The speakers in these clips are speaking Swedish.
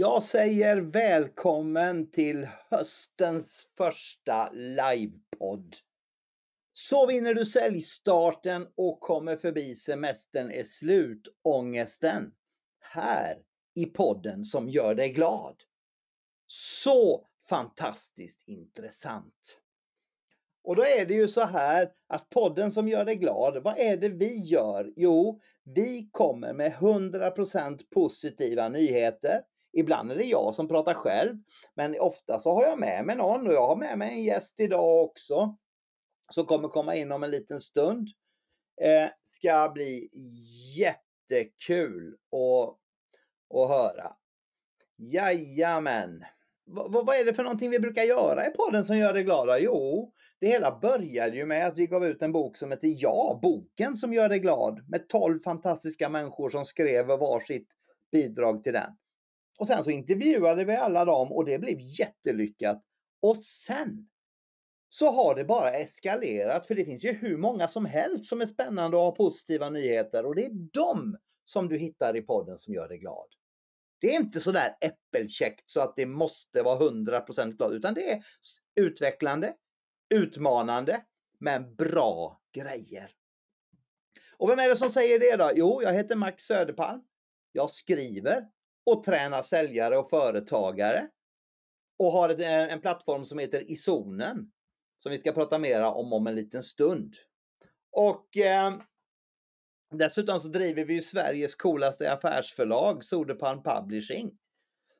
Jag säger välkommen till höstens första livepodd. Så vinner du säljstarten och kommer förbi semestern är slut ångesten. Här i podden som gör dig glad. Så fantastiskt intressant. Och då är det ju så här att podden som gör dig glad, vad är det vi gör? Jo, vi kommer med 100% positiva nyheter. Ibland är det jag som pratar själv, men ofta så har jag med mig någon och jag har med mig en gäst idag också som kommer komma in om en liten stund. Eh, ska bli jättekul att, att höra. Jajamän! vad, vad är det för någonting vi brukar göra i podden som gör dig glada? Jo, det hela började ju med att vi gav ut en bok som heter Ja, boken som gör dig glad med 12 fantastiska människor som skrev varsitt bidrag till den. Och sen så intervjuade vi alla dem och det blev jättelyckat. Och sen så har det bara eskalerat för det finns ju hur många som helst som är spännande och har positiva nyheter och det är dem som du hittar i podden som gör dig glad. Det är inte sådär äppelkäckt så att det måste vara 100% glad utan det är utvecklande, utmanande men bra grejer. Och vem är det som säger det då? Jo, jag heter Max Söderpalm. Jag skriver och tränar säljare och företagare och har eh, en plattform som heter Isonen som vi ska prata mera om om en liten stund. Och eh, Dessutom så driver vi Sveriges coolaste affärsförlag, Soderpalm Publishing.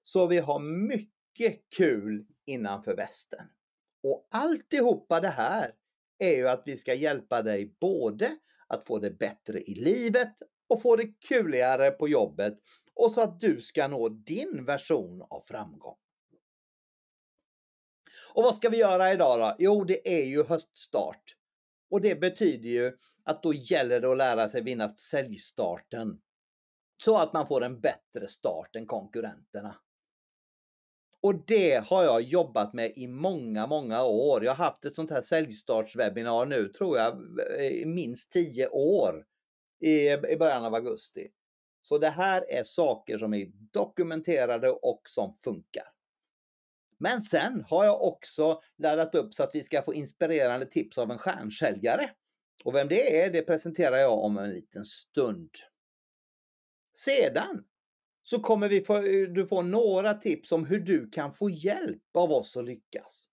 Så vi har mycket kul innanför västen. Och alltihopa det här är ju att vi ska hjälpa dig både att få det bättre i livet och få det kuligare på jobbet och så att du ska nå din version av framgång. Och vad ska vi göra idag då? Jo, det är ju höststart. Och det betyder ju att då gäller det att lära sig vinna säljstarten. Så att man får en bättre start än konkurrenterna. Och det har jag jobbat med i många, många år. Jag har haft ett sånt här säljstartswebinar nu tror jag i minst 10 år i, i början av augusti. Så det här är saker som är dokumenterade och som funkar. Men sen har jag också laddat upp så att vi ska få inspirerande tips av en stjärnsäljare. Och vem det är, det presenterar jag om en liten stund. Sedan så kommer vi få, du få några tips om hur du kan få hjälp av oss att lyckas.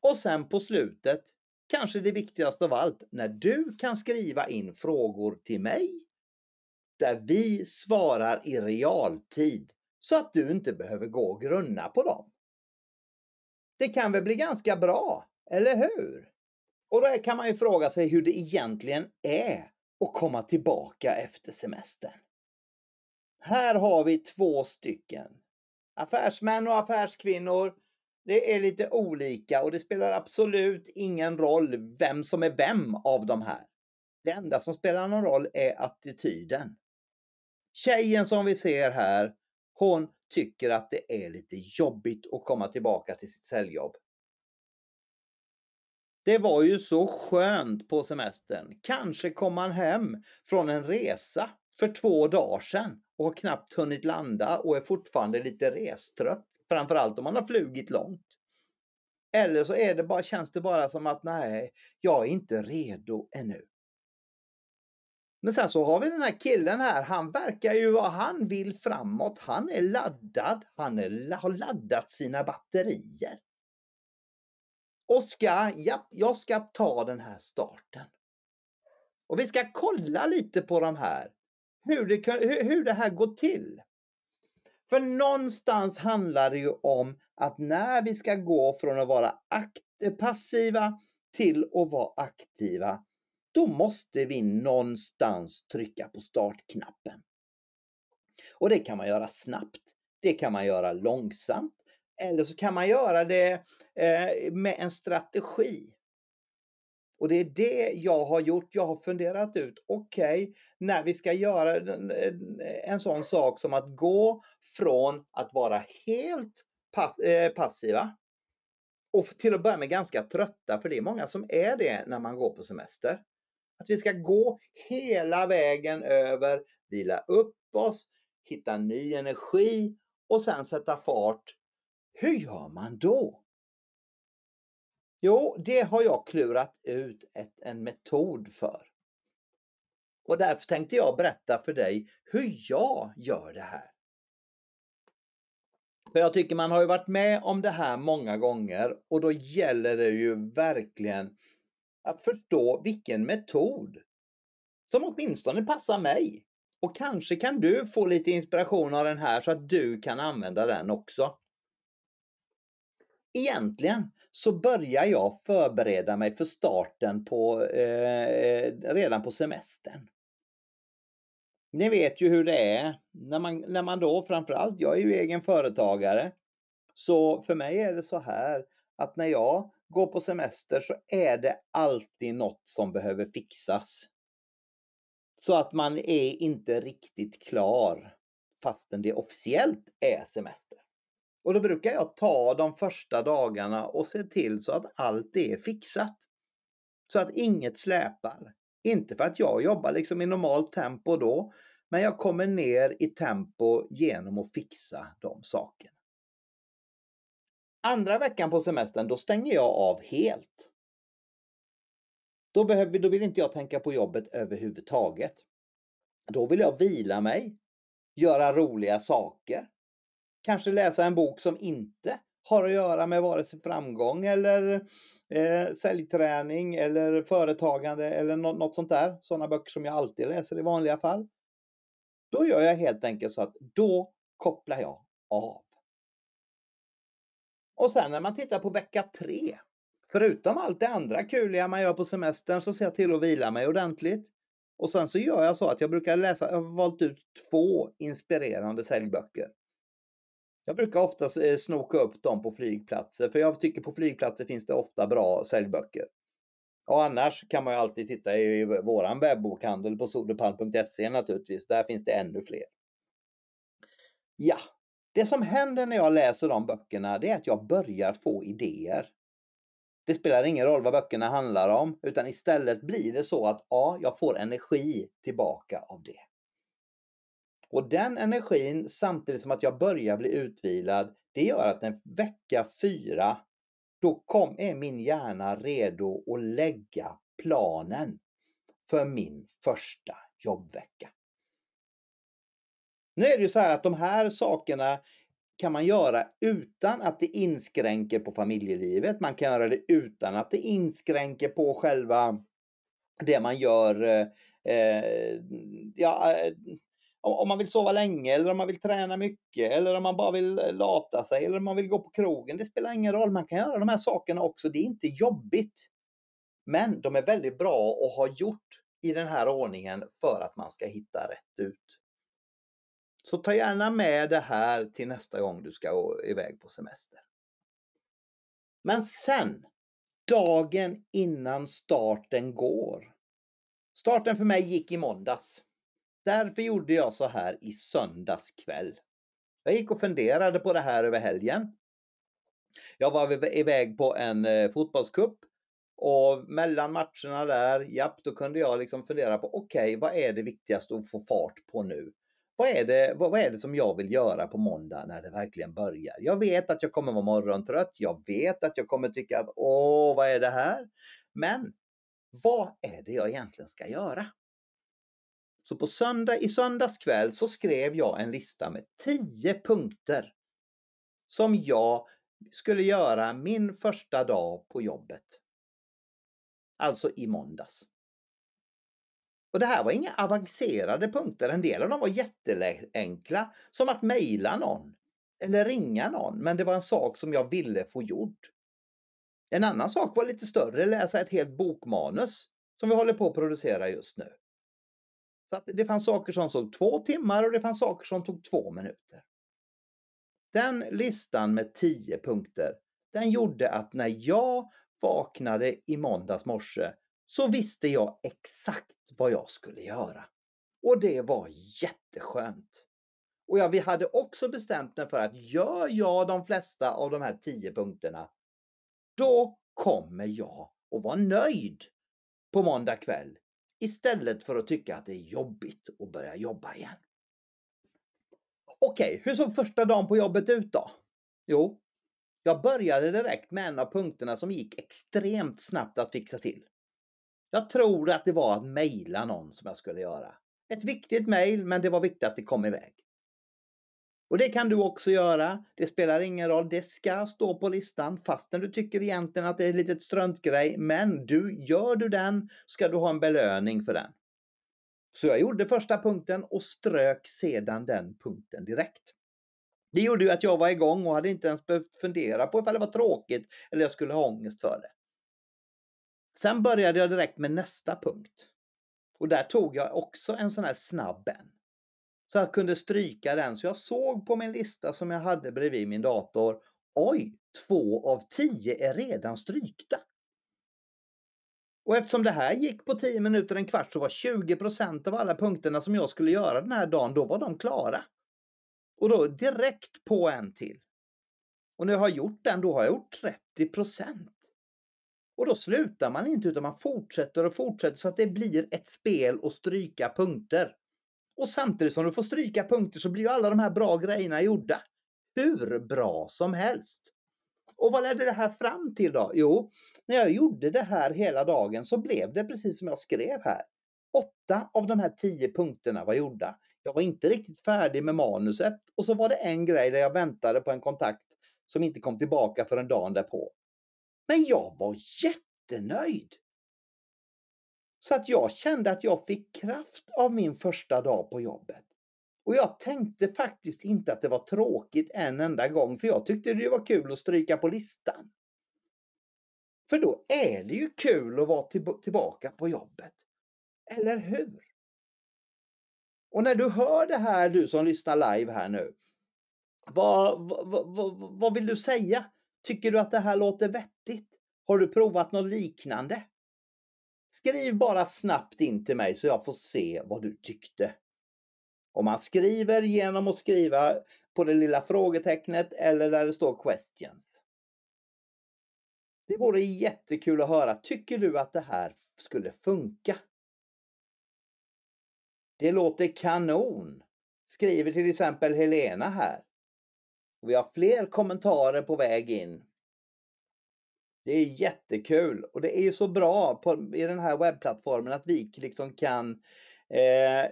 Och sen på slutet, kanske det viktigaste av allt, när du kan skriva in frågor till mig där vi svarar i realtid så att du inte behöver gå och grunna på dem. Det kan väl bli ganska bra, eller hur? Och då kan man ju fråga sig hur det egentligen är att komma tillbaka efter semestern. Här har vi två stycken. Affärsmän och affärskvinnor. Det är lite olika och det spelar absolut ingen roll vem som är vem av de här. Det enda som spelar någon roll är attityden. Tjejen som vi ser här, hon tycker att det är lite jobbigt att komma tillbaka till sitt säljjobb. Det var ju så skönt på semestern. Kanske kom man hem från en resa för två dagar sedan och har knappt hunnit landa och är fortfarande lite restrött. Framförallt om man har flugit långt. Eller så är det bara, känns det bara som att nej, jag är inte redo ännu. Men sen så har vi den här killen här, han verkar ju vad han vill framåt. Han är laddad, han är, har laddat sina batterier. Och ska, ja, jag ska ta den här starten. Och vi ska kolla lite på de här, hur det, hur det här går till. För någonstans handlar det ju om att när vi ska gå från att vara passiva till att vara aktiva, då måste vi någonstans trycka på startknappen. Och det kan man göra snabbt. Det kan man göra långsamt. Eller så kan man göra det eh, med en strategi. Och det är det jag har gjort. Jag har funderat ut, okej, okay, när vi ska göra en sån sak som att gå från att vara helt pass eh, passiva och till att börja med ganska trötta, för det är många som är det när man går på semester. Att vi ska gå hela vägen över, vila upp oss, hitta ny energi och sen sätta fart. Hur gör man då? Jo, det har jag klurat ut ett, en metod för. Och därför tänkte jag berätta för dig hur jag gör det här. För jag tycker man har ju varit med om det här många gånger och då gäller det ju verkligen att förstå vilken metod som åtminstone passar mig. Och kanske kan du få lite inspiration av den här så att du kan använda den också. Egentligen så börjar jag förbereda mig för starten på, eh, redan på semestern. Ni vet ju hur det är när man, när man då framförallt, jag är ju egen företagare. Så för mig är det så här att när jag går på semester så är det alltid något som behöver fixas. Så att man är inte riktigt klar fastän det officiellt är semester. Och då brukar jag ta de första dagarna och se till så att allt är fixat. Så att inget släpar. Inte för att jag jobbar liksom i normalt tempo då, men jag kommer ner i tempo genom att fixa de sakerna. Andra veckan på semestern, då stänger jag av helt. Då, behöver, då vill inte jag tänka på jobbet överhuvudtaget. Då vill jag vila mig, göra roliga saker, kanske läsa en bok som inte har att göra med vare sig framgång eller eh, säljträning eller företagande eller något, något sånt där. Sådana böcker som jag alltid läser i vanliga fall. Då gör jag helt enkelt så att då kopplar jag av. Och sen när man tittar på vecka tre, förutom allt det andra kuliga man gör på semestern så ser jag till att vila mig ordentligt. Och sen så gör jag så att jag brukar läsa, jag har valt ut två inspirerande säljböcker. Jag brukar ofta eh, snoka upp dem på flygplatser för jag tycker på flygplatser finns det ofta bra säljböcker. Och annars kan man ju alltid titta i våran webbokhandel på soderpalm.se naturligtvis. Där finns det ännu fler. Ja, det som händer när jag läser de böckerna det är att jag börjar få idéer. Det spelar ingen roll vad böckerna handlar om utan istället blir det så att ja, jag får energi tillbaka av det. Och den energin samtidigt som att jag börjar bli utvilad, det gör att en vecka fyra, då kom, är min hjärna redo att lägga planen för min första jobbvecka. Nu är det ju så här att de här sakerna kan man göra utan att det inskränker på familjelivet. Man kan göra det utan att det inskränker på själva det man gör eh, eh ja, eh, om man vill sova länge eller om man vill träna mycket eller om man bara vill eh, lata sig eller om man vill gå på krogen. Det spelar ingen roll. Man kan göra de här sakerna också. Det är inte jobbigt. Men de är väldigt bra att ha gjort i den här ordningen för att man ska hitta rätt ut. Så ta gärna med det här till nästa gång du ska iväg på semester. Men sen, dagen innan starten går. Starten för mig gick i måndags. Därför gjorde jag så här i söndags kväll. Jag gick och funderade på det här över helgen. Jag var iväg på en eh, fotbollskupp och mellan matcherna där, japp, då kunde jag liksom fundera på okej, okay, vad är det viktigaste att få fart på nu? Vad är, det, vad, vad är det som jag vill göra på måndag när det verkligen börjar? Jag vet att jag kommer vara morgontrött. Jag vet att jag kommer tycka att åh, vad är det här? Men vad är det jag egentligen ska göra? Så på söndag, i söndags kväll så skrev jag en lista med 10 punkter som jag skulle göra min första dag på jobbet. Alltså i måndags. Och det här var inga avancerade punkter, en del av dem var jätteenkla, som att mejla någon eller ringa någon, men det var en sak som jag ville få gjord. En annan sak var lite större, läsa ett helt bokmanus som vi håller på att producera just nu. Så att det fanns saker som tog två timmar och det fanns saker som tog två minuter. Den listan med tio punkter, den gjorde att när jag vaknade i måndags morse så visste jag exakt vad jag skulle göra. Och det var jätteskönt. Och jag, vi hade också bestämt mig för att gör jag de flesta av de här tio punkterna, då kommer jag att vara nöjd på måndag kväll istället för att tycka att det är jobbigt att börja jobba igen. Okej, hur såg första dagen på jobbet ut då? Jo, jag började direkt med en av punkterna som gick extremt snabbt att fixa till. Jag tror att det var att mejla någon som jag skulle göra. Ett viktigt mejl, men det var viktigt att det kom iväg. Och det kan du också göra. Det spelar ingen roll. Det ska stå på listan fastän du tycker egentligen att det är ett litet struntgrej. Men du, gör du den ska du ha en belöning för den. Så jag gjorde första punkten och strök sedan den punkten direkt. Det gjorde ju att jag var igång och hade inte ens behövt fundera på ifall det var tråkigt eller jag skulle ha ångest för det. Sen började jag direkt med nästa punkt. Och där tog jag också en sån här snabb en. Så jag kunde stryka den. Så jag såg på min lista som jag hade bredvid min dator. Oj, två av tio är redan strykta. Och eftersom det här gick på 10 minuter, en kvart, så var 20% av alla punkterna som jag skulle göra den här dagen, då var de klara. Och då direkt på en till. Och när jag har gjort den, då har jag gjort 30 och då slutar man inte utan man fortsätter och fortsätter så att det blir ett spel att stryka punkter. Och samtidigt som du får stryka punkter så blir ju alla de här bra grejerna gjorda. Hur bra som helst. Och vad ledde det här fram till då? Jo, när jag gjorde det här hela dagen så blev det precis som jag skrev här. Åtta av de här tio punkterna var gjorda. Jag var inte riktigt färdig med manuset och så var det en grej där jag väntade på en kontakt som inte kom tillbaka förrän dagen därpå. Men jag var jättenöjd. Så att jag kände att jag fick kraft av min första dag på jobbet. Och jag tänkte faktiskt inte att det var tråkigt en enda gång för jag tyckte det var kul att stryka på listan. För då är det ju kul att vara tillbaka på jobbet. Eller hur? Och när du hör det här, du som lyssnar live här nu. Vad, vad, vad, vad vill du säga? Tycker du att det här låter vettigt? Har du provat något liknande? Skriv bara snabbt in till mig så jag får se vad du tyckte. Om man skriver genom att skriva på det lilla frågetecknet eller där det står questions. Det vore jättekul att höra. Tycker du att det här skulle funka? Det låter kanon, skriver till exempel Helena här. Och vi har fler kommentarer på väg in. Det är jättekul och det är ju så bra på, i den här webbplattformen att vi liksom kan eh,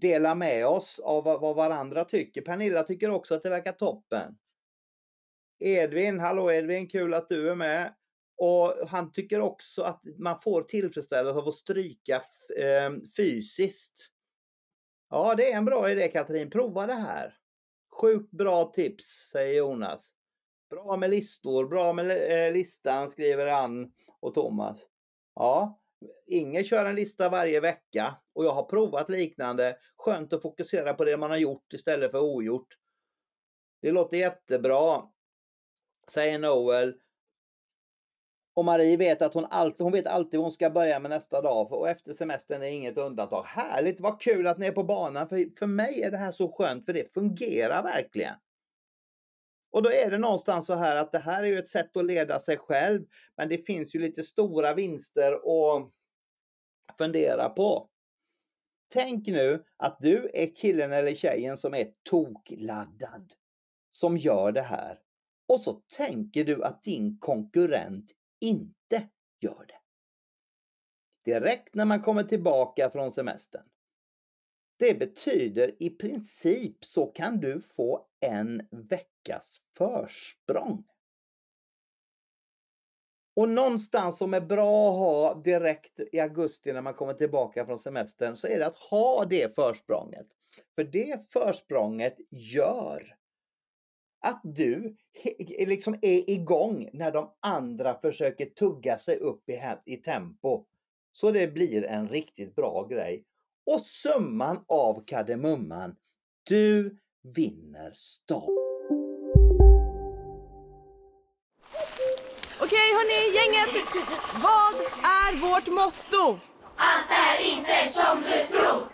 dela med oss av vad varandra tycker. Pernilla tycker också att det verkar toppen. Edvin, hallå Edvin, kul att du är med. Och han tycker också att man får tillfredsställelse av att stryka eh, fysiskt. Ja, det är en bra idé Katrin, prova det här. Sjukt bra tips, säger Jonas. Bra med listor, bra med eh, listan, skriver Ann och Thomas. Ja, Inger kör en lista varje vecka och jag har provat liknande. Skönt att fokusera på det man har gjort istället för ogjort. Det låter jättebra, säger Noel. Och Marie vet att hon alltid, hon vet alltid vad hon ska börja med nästa dag och efter semestern är inget undantag. Härligt, vad kul att ni är på banan. För, för mig är det här så skönt för det fungerar verkligen. Och då är det någonstans så här att det här är ju ett sätt att leda sig själv. Men det finns ju lite stora vinster att fundera på. Tänk nu att du är killen eller tjejen som är tokladdad. Som gör det här. Och så tänker du att din konkurrent inte gör det. Direkt när man kommer tillbaka från semestern. Det betyder i princip så kan du få en veckas försprång. Och någonstans som är bra att ha direkt i augusti när man kommer tillbaka från semestern så är det att ha det försprånget. För det försprånget gör att du liksom är igång när de andra försöker tugga sig upp i, i tempo. Så det blir en riktigt bra grej. Och summan av kardemumman, du vinner start. Okej hörni, gänget! Vad är vårt motto? Allt är inte som du tror.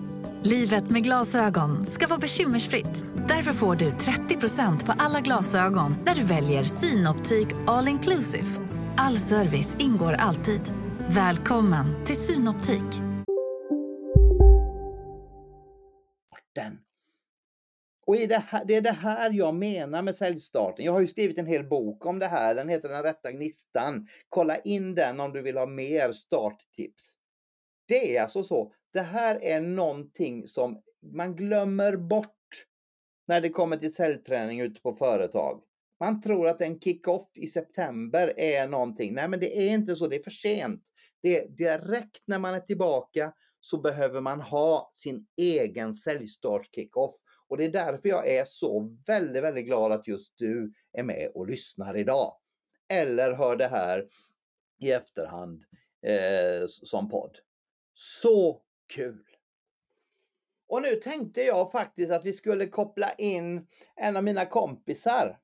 Livet med glasögon ska vara bekymmersfritt. Därför får du 30% på alla glasögon när du väljer Synoptik All Inclusive. All service ingår alltid. Välkommen till Synoptik. Och det, här, det är det här jag menar med säljstarten. Jag har ju skrivit en hel bok om det här. Den heter Den rätta gnistan. Kolla in den om du vill ha mer starttips. Det är alltså så. Det här är någonting som man glömmer bort när det kommer till säljträning ute på företag. Man tror att en kick-off i september är någonting. Nej, men det är inte så. Det är för sent. Det är direkt när man är tillbaka så behöver man ha sin egen säljstart kick-off. Och det är därför jag är så väldigt, väldigt glad att just du är med och lyssnar idag. Eller hör det här i efterhand eh, som podd. Så kul! Och nu tänkte jag faktiskt att vi skulle koppla in en av mina kompisar.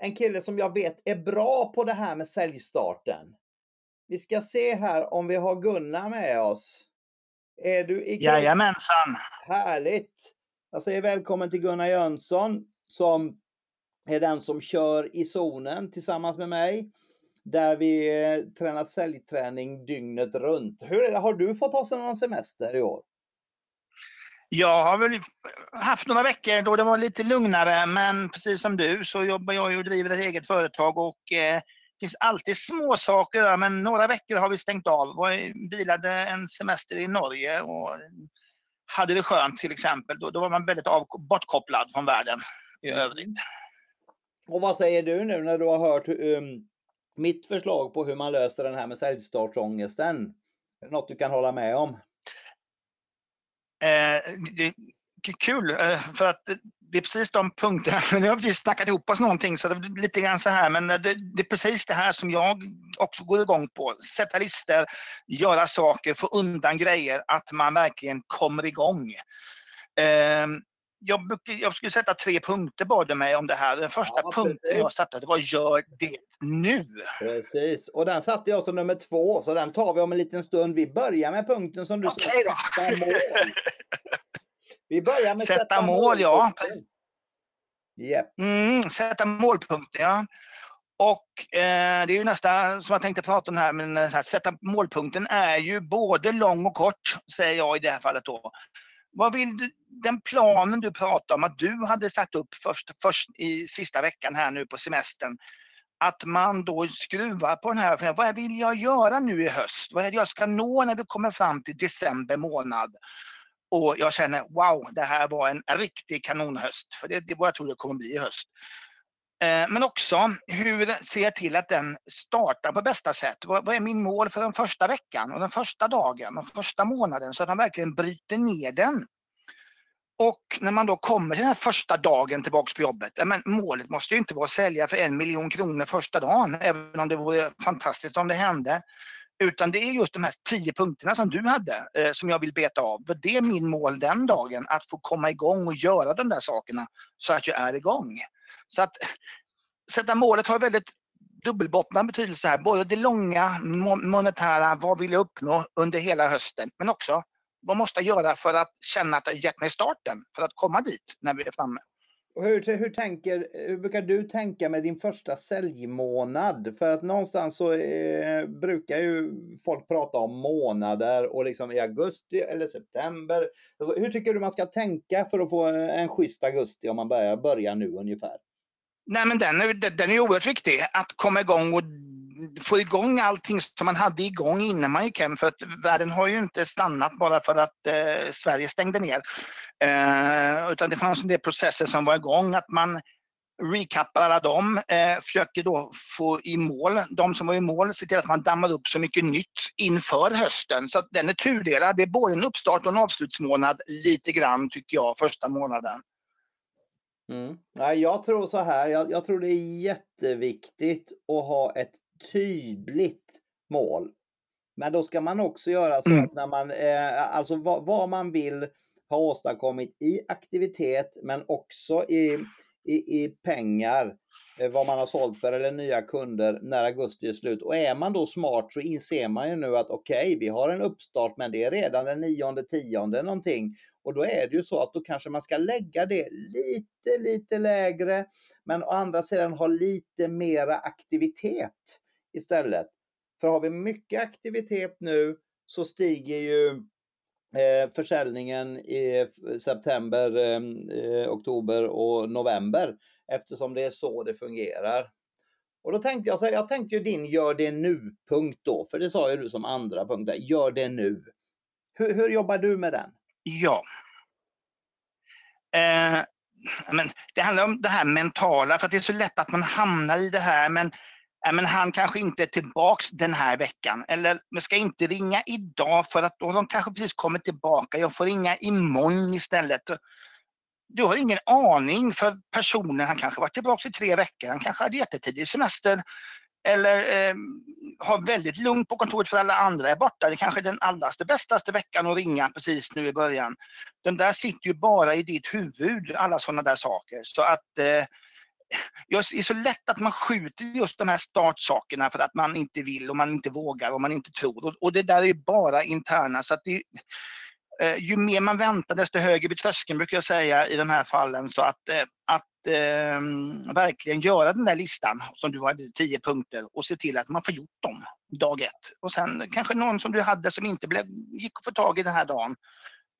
En kille som jag vet är bra på det här med säljstarten. Vi ska se här om vi har Gunnar med oss. Är du i Jajamensan! Härligt! Jag säger välkommen till Gunnar Jönsson som är den som kör i zonen tillsammans med mig. Där vi eh, tränat säljträning dygnet runt. Hur det? Har du fått ha någon semester i år? Jag har väl haft några veckor då det var lite lugnare men precis som du så jobbar jag och driver ett eget företag och eh, det finns alltid små saker men några veckor har vi stängt av. Jag bilade en semester i Norge och hade det skönt till exempel. Då, då var man väldigt av, bortkopplad från världen i övrigt. Och vad säger du nu när du har hört um, mitt förslag på hur man löser den här med säljstartsångesten? Är det något du kan hålla med om? Eh, det, kul, eh, för att det är precis de punkterna, nu har vi snackat ihop oss någonting så det är lite grann så här, men det, det, är precis det här som jag också går igång på. Sätta listor, göra saker, få undan grejer, att man verkligen kommer igång. Eh, jag, jag, skulle sätta tre punkter bad mig om det här. Den första ja, punkten jag satte var gör det nu. Precis, och den satte jag som nummer två, så den tar vi om en liten stund. Vi börjar med punkten som du okay, sa, mål. Vi börjar med sätta, sätta mål. mål ja. Yep. Mm, sätta målpunkter, ja. Och eh, det är ju nästa som jag tänkte prata om här, men här, sätta målpunkten är ju både lång och kort, säger jag i det här fallet då. Vad vill du, den planen du pratar om att du hade satt upp först, först i sista veckan här nu på semestern, att man då skruvar på den här, vad vill jag göra nu i höst? Vad är det jag ska nå när vi kommer fram till december månad? Och jag känner wow, det här var en riktig kanonhöst. För det, det är vad jag tror det kommer bli i höst. Eh, men också hur ser jag till att den startar på bästa sätt? Vad, är min mål för den första veckan och den första dagen och första månaden så att man verkligen bryter ner den. Och när man då kommer till den här första dagen tillbaks på jobbet, men målet måste ju inte vara att sälja för en miljon kronor första dagen, även om det vore fantastiskt om det hände. Utan det är just de här tio punkterna som du hade eh, som jag vill beta av. För det är min mål den dagen, att få komma igång och göra de där sakerna så att jag är igång. Så att sätta målet har väldigt dubbelbottnad betydelse här. Både det långa monetära, vad vill jag uppnå under hela hösten, men också vad måste jag göra för att känna att jag gett mig starten för att komma dit när vi är framme. Och hur, hur, tänker, hur brukar du tänka med din första säljmånad? För att någonstans så eh, brukar ju folk prata om månader och liksom i augusti eller september. Hur tycker du man ska tänka för att få en schysst augusti om man börjar, börjar nu ungefär? Nej men den är, den är oerhört viktig, att komma igång och få igång allting som man hade igång innan man gick hem. För att världen har ju inte stannat bara för att eh, Sverige stängde ner. Eh, utan det fanns en del processer som var igång. Att man recappar alla dem, eh, försöker då få i mål de som var i mål, se till att man dammar upp så mycket nytt inför hösten. Så att den är tudelad. Det är både en uppstart och en avslutsmånad lite grann tycker jag, första månaden. Mm. jag tror så här, jag, jag, tror det är jätteviktigt att ha ett tydligt mål. Men då ska man också göra så mm. att när man, eh, alltså vad, vad, man vill ha åstadkommit i aktivitet men också i, i, i pengar, eh, vad man har sålt för eller nya kunder när augusti är slut. Och är man då smart så inser man ju nu att okej, okay, vi har en uppstart men det är redan den nionde, tionde någonting. Och då är det ju så att då kanske man ska lägga det lite, lite lägre. Men å andra sidan ha lite mera aktivitet istället. För har vi mycket aktivitet nu så stiger ju eh, försäljningen i september, eh, eh, oktober och november eftersom det är så det fungerar. Och då tänkte jag, så här, jag tänkte ju din gör det nu-punkt då, för det sa ju du som andra punkt, där, gör det nu. Hur, hur jobbar du med den? Ja. Eh, men det handlar om det här mentala, för att det är så lätt att man hamnar i det här, men Äh, men han kanske inte är tillbaks den här veckan. Eller men ska inte ringa idag för att då har de kanske precis kommit tillbaka. Jag får ringa imorgon istället. Du har ingen aning för personen. Han kanske varit tillbaka i tre veckor. Han kanske hade jättetidig semester. Eller eh, har väldigt lugnt på kontoret för alla andra är borta. Det kanske är den allaste bästaste veckan att ringa precis nu i början. Den där sitter ju bara i ditt huvud, alla sådana där saker. Så att eh, det är så lätt att man skjuter just de här startsakerna för att man inte vill och man inte vågar och man inte tror. Och det där är bara interna. Så att det, eh, ju mer man väntar desto högre blir tröskeln brukar jag säga i de här fallen. Så att, eh, att eh, verkligen göra den där listan som du hade, tio punkter och se till att man får gjort dem dag ett. Och sen kanske någon som du hade som inte blev, gick att få tag i den här dagen.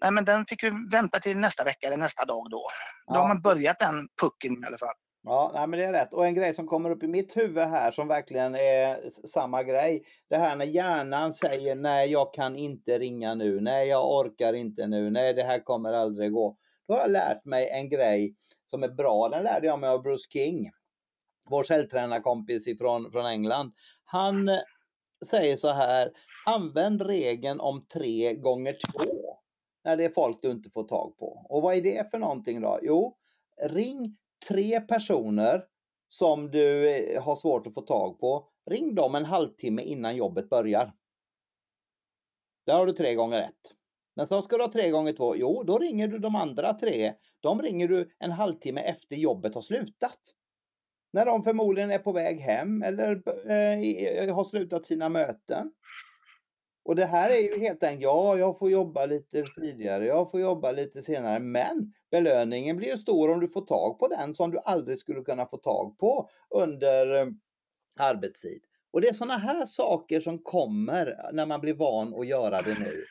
Nej, men den fick ju vänta till nästa vecka eller nästa dag då. Då ja. har man börjat den pucken i alla fall. Ja, nej, men det är rätt. Och en grej som kommer upp i mitt huvud här som verkligen är samma grej. Det här när hjärnan säger nej, jag kan inte ringa nu. Nej, jag orkar inte nu. Nej, det här kommer aldrig gå. Då har jag lärt mig en grej som är bra. Den lärde jag mig av Bruce King. Vår säljtränarkompis ifrån, från England. Han eh, säger så här. Använd regeln om tre gånger två. När det är folk du inte får tag på. Och vad är det för någonting då? Jo, ring tre personer som du eh, har svårt att få tag på. Ring dem en halvtimme innan jobbet börjar. Där har du tre gånger ett. Men så ska du ha tre gånger två. Jo, då ringer du de andra tre. De ringer du en halvtimme efter jobbet har slutat. När de förmodligen är på väg hem eller eh, eh har slutat sina möten. Och det här är ju helt enkelt, ja, jag får jobba lite tidigare, jag får jobba lite senare, men belöningen blir ju stor om du får tag på den som du aldrig skulle kunna få tag på under eh, arbetstid. Och det är sådana här saker som kommer när man blir van att göra det nu.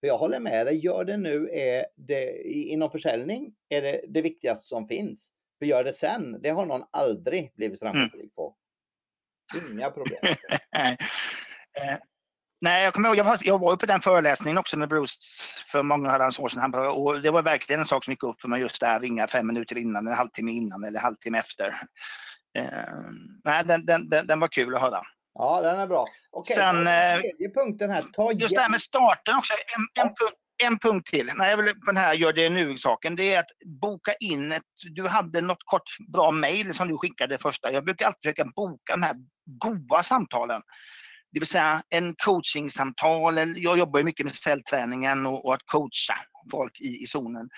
För jag håller med dig, gör det nu är det, inom försäljning är det det viktigaste som finns. För gör det sen, det har någon aldrig blivit framgångsrik på. Inga problem. Nej, jag kommer ihåg, jag var, jag var på den föreläsningen också med Bruce för många herrans år sedan. och det var verkligen en sak som gick upp för mig just där, ringa fem minuter innan, en halvtimme innan eller en halvtimme efter. Eh, nej, den, den, den, den, var kul att höra. Ja, den är bra. Okej, Sen, eh, tredje punkten här. Ta just det här med starten också. En, en, punkt, en punkt till. Nej, jag vill på den här gör det nu-saken. Det är att boka in ett... Du hade något kort bra mail som du skickade första. Jag brukar alltid försöka boka de här goda samtalen. Det vill säga en coachingsamtal. Jag jobbar mycket med cellträningen och, och att coacha folk i, i zonen.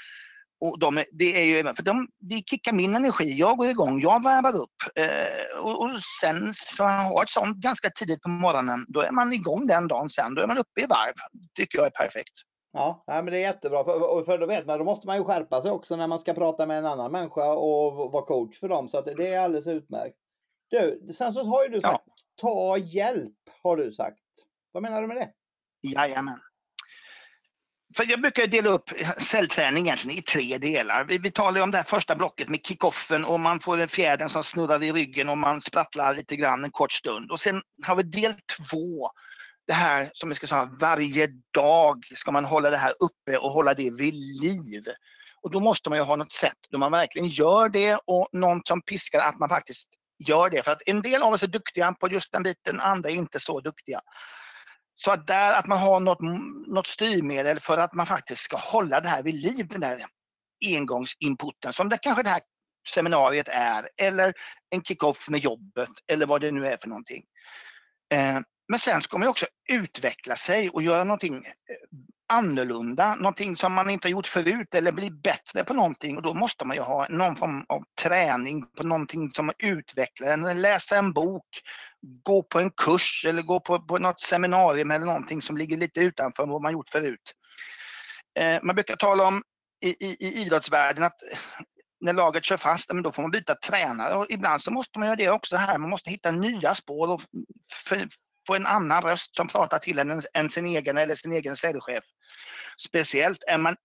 Och de, det, är ju, för de, det kickar min energi. Jag går igång, jag varvar upp. Eh, och, och, sen så har ett sånt ganska tidigt på morgonen. Då är man igång den dagen sen. Då är man uppe i varv. tycker jag är perfekt. Ja, men det är jättebra. För, för då vet man, då måste man ju skärpa sig också när man ska prata med en annan människa och vara coach för dem. Så att det är alldeles utmärkt. Du, sen så har ju du sagt, ja. ta hjälp har du sagt. Vad menar du med det? Jajamän. För jag brukar dela upp cellträning egentligen i tre delar. Vi, vi talar om det här första blocket med kickoffen och man får en fjäder som snurrar i ryggen och man sprattlar lite grann en kort stund. Och sen har vi del två det här som vi ska säga, varje dag ska man hålla det här uppe och hålla det vid liv. Och då måste man ju ha något sätt då man verkligen gör det och någon som piskar att man faktiskt gör det. För att en del av oss är duktiga på just den biten, andra är inte så duktiga. Så att, där, att man har något, något styrmedel för att man faktiskt ska hålla det här vid liv, den där engångsinputen som det kanske det här seminariet är eller en kick-off med jobbet eller vad det nu är för någonting. Eh, men sen ska man också utveckla sig och göra någonting eh, annorlunda, någonting som man inte har gjort förut eller bli bättre på någonting och då måste man ju ha någon form av träning på någonting som utvecklar en, läsa en bok, gå på en kurs eller gå på, på något seminarium eller någonting som ligger lite utanför vad man gjort förut. Eh, man brukar tala om i, i, i idrottsvärlden att när laget kör fast, men då får man byta tränare och ibland så måste man göra det också här. Man måste hitta nya spår och för, få en annan röst som pratar till en än sin egen eller sin egen säljchef. Speciellt är man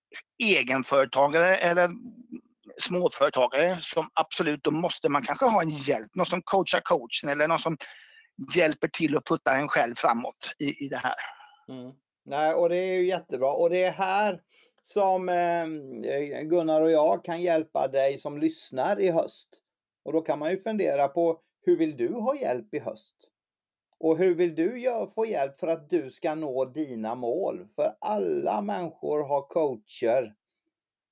egenföretagare eller småföretagare som absolut, då måste man kanske ha en hjälp, någon som coachar coachen eller någon som hjälper till att putta en själv framåt i, i det här. Mm. Nej, och det är ju jättebra och det är här som eh, Gunnar och jag kan hjälpa dig som lyssnar i höst. Och då kan man ju fundera på hur vill du ha hjälp i höst? Och hur vill du få hjälp för att du ska nå dina mål? För alla människor har coacher.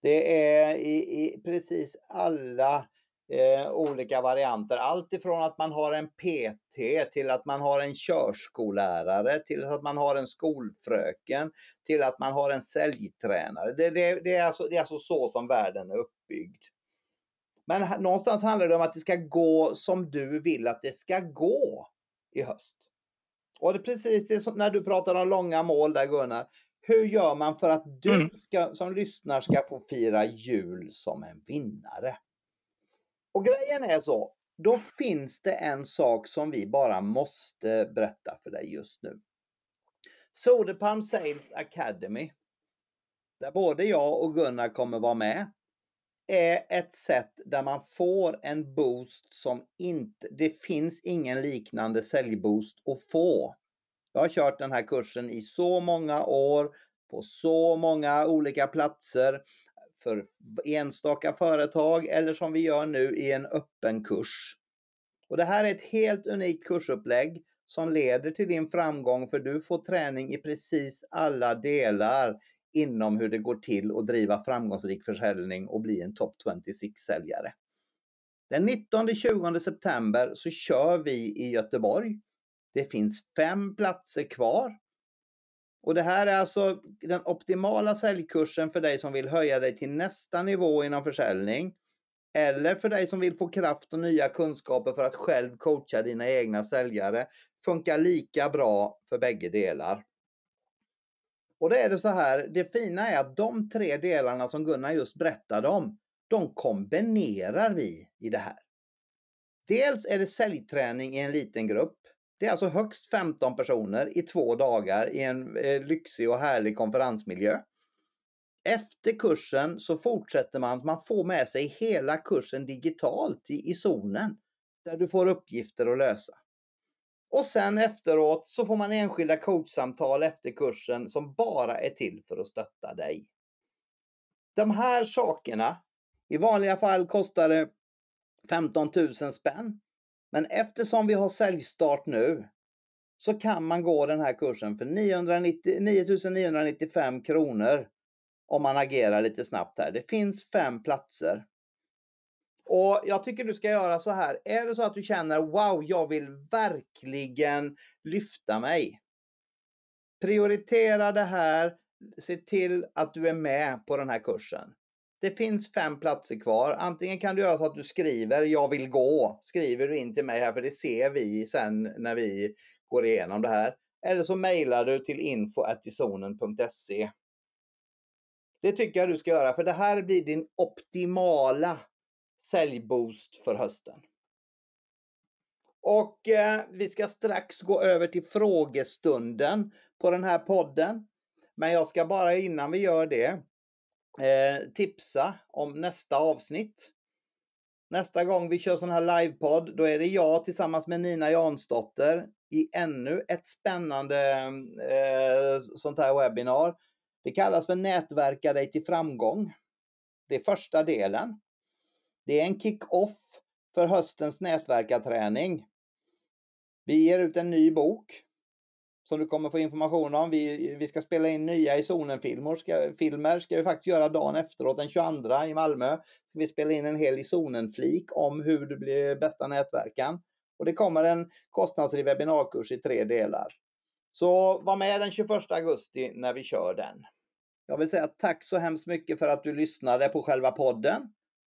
Det är i, i precis alla eh, olika varianter. Allt ifrån att man har en PT till att man har en körskollärare till att man har en skolfröken till att man har en säljtränare. Det, det, det, är, alltså, det är alltså så som världen är uppbyggd. Men någonstans handlar det om att det ska gå som du vill att det ska gå i höst. Och det är precis det när du pratar om långa mål där Gunnar. Hur gör man för att du mm. ska, som lyssnar ska få fira jul som en vinnare? Och grejen är så, då finns det en sak som vi bara måste berätta för dig just nu. Soderpalm Sales Academy, där både jag och Gunnar kommer vara med, är ett sätt där man får en boost som inte, det finns ingen liknande säljboost att få. Jag har kört den här kursen i så många år, på så många olika platser, för enstaka företag eller som vi gör nu i en öppen kurs. Och Det här är ett helt unikt kursupplägg som leder till din framgång för du får träning i precis alla delar inom hur det går till att driva framgångsrik försäljning och bli en top 26-säljare. Den 19-20 september så kör vi i Göteborg. Det finns fem platser kvar. Och det här är alltså den optimala säljkursen för dig som vill höja dig till nästa nivå inom försäljning. Eller för dig som vill få kraft och nya kunskaper för att själv coacha dina egna säljare. Funkar lika bra för bägge delar. Och det är det så här, det fina är att de tre delarna som Gunnar just berättade om, de kombinerar vi i det här. Dels är det säljträning i en liten grupp. Det är alltså högst 15 personer i två dagar i en eh, lyxig och härlig konferensmiljö. Efter kursen så fortsätter man, man får med sig hela kursen digitalt i, i zonen där du får uppgifter att lösa. Och sen efteråt så får man enskilda coachsamtal efter kursen som bara är till för att stötta dig. De här sakerna, i vanliga fall kostar det 15 000 spänn. Men eftersom vi har säljstart nu så kan man gå den här kursen för 990, 9995 kronor om man agerar lite snabbt här. Det finns fem platser. Och jag tycker du ska göra så här. Är det så att du känner wow, jag vill verkligen lyfta mig. Prioritera det här. Se till att du är med på den här kursen. Det finns fem platser kvar. Antingen kan du göra så att du skriver jag vill gå. Skriver du in till mig här för det ser vi sen när vi går igenom det här. Eller så mejlar du till info.tizonen.se Det tycker jag du ska göra för det här blir din optimala säljboost för hösten. Och eh, vi ska strax gå över till frågestunden på den här podden. Men jag ska bara innan vi gör det eh, tipsa om nästa avsnitt. Nästa gång vi kör sån här livepodd, då är det jag tillsammans med Nina Jansdotter i ännu ett spännande eh, sånt här webbinar. Det kallas för Nätverka dig till framgång. Det är första delen. Det är en kick-off för höstens nätverkarträning. Vi ger ut en ny bok som du kommer få information om. Vi, vi ska spela in nya i zonen-filmer ska, filmer ska vi faktiskt göra dagen efteråt, den 22 i Malmö. Ska vi spela in en hel i zonen-flik om hur du blir bästa nätverkan. Och det kommer en kostnadsfri webbinarkurs i tre delar. Så var med den 21 augusti när vi kör den. Jag vill säga tack så hemskt mycket för att du lyssnade på själva podden.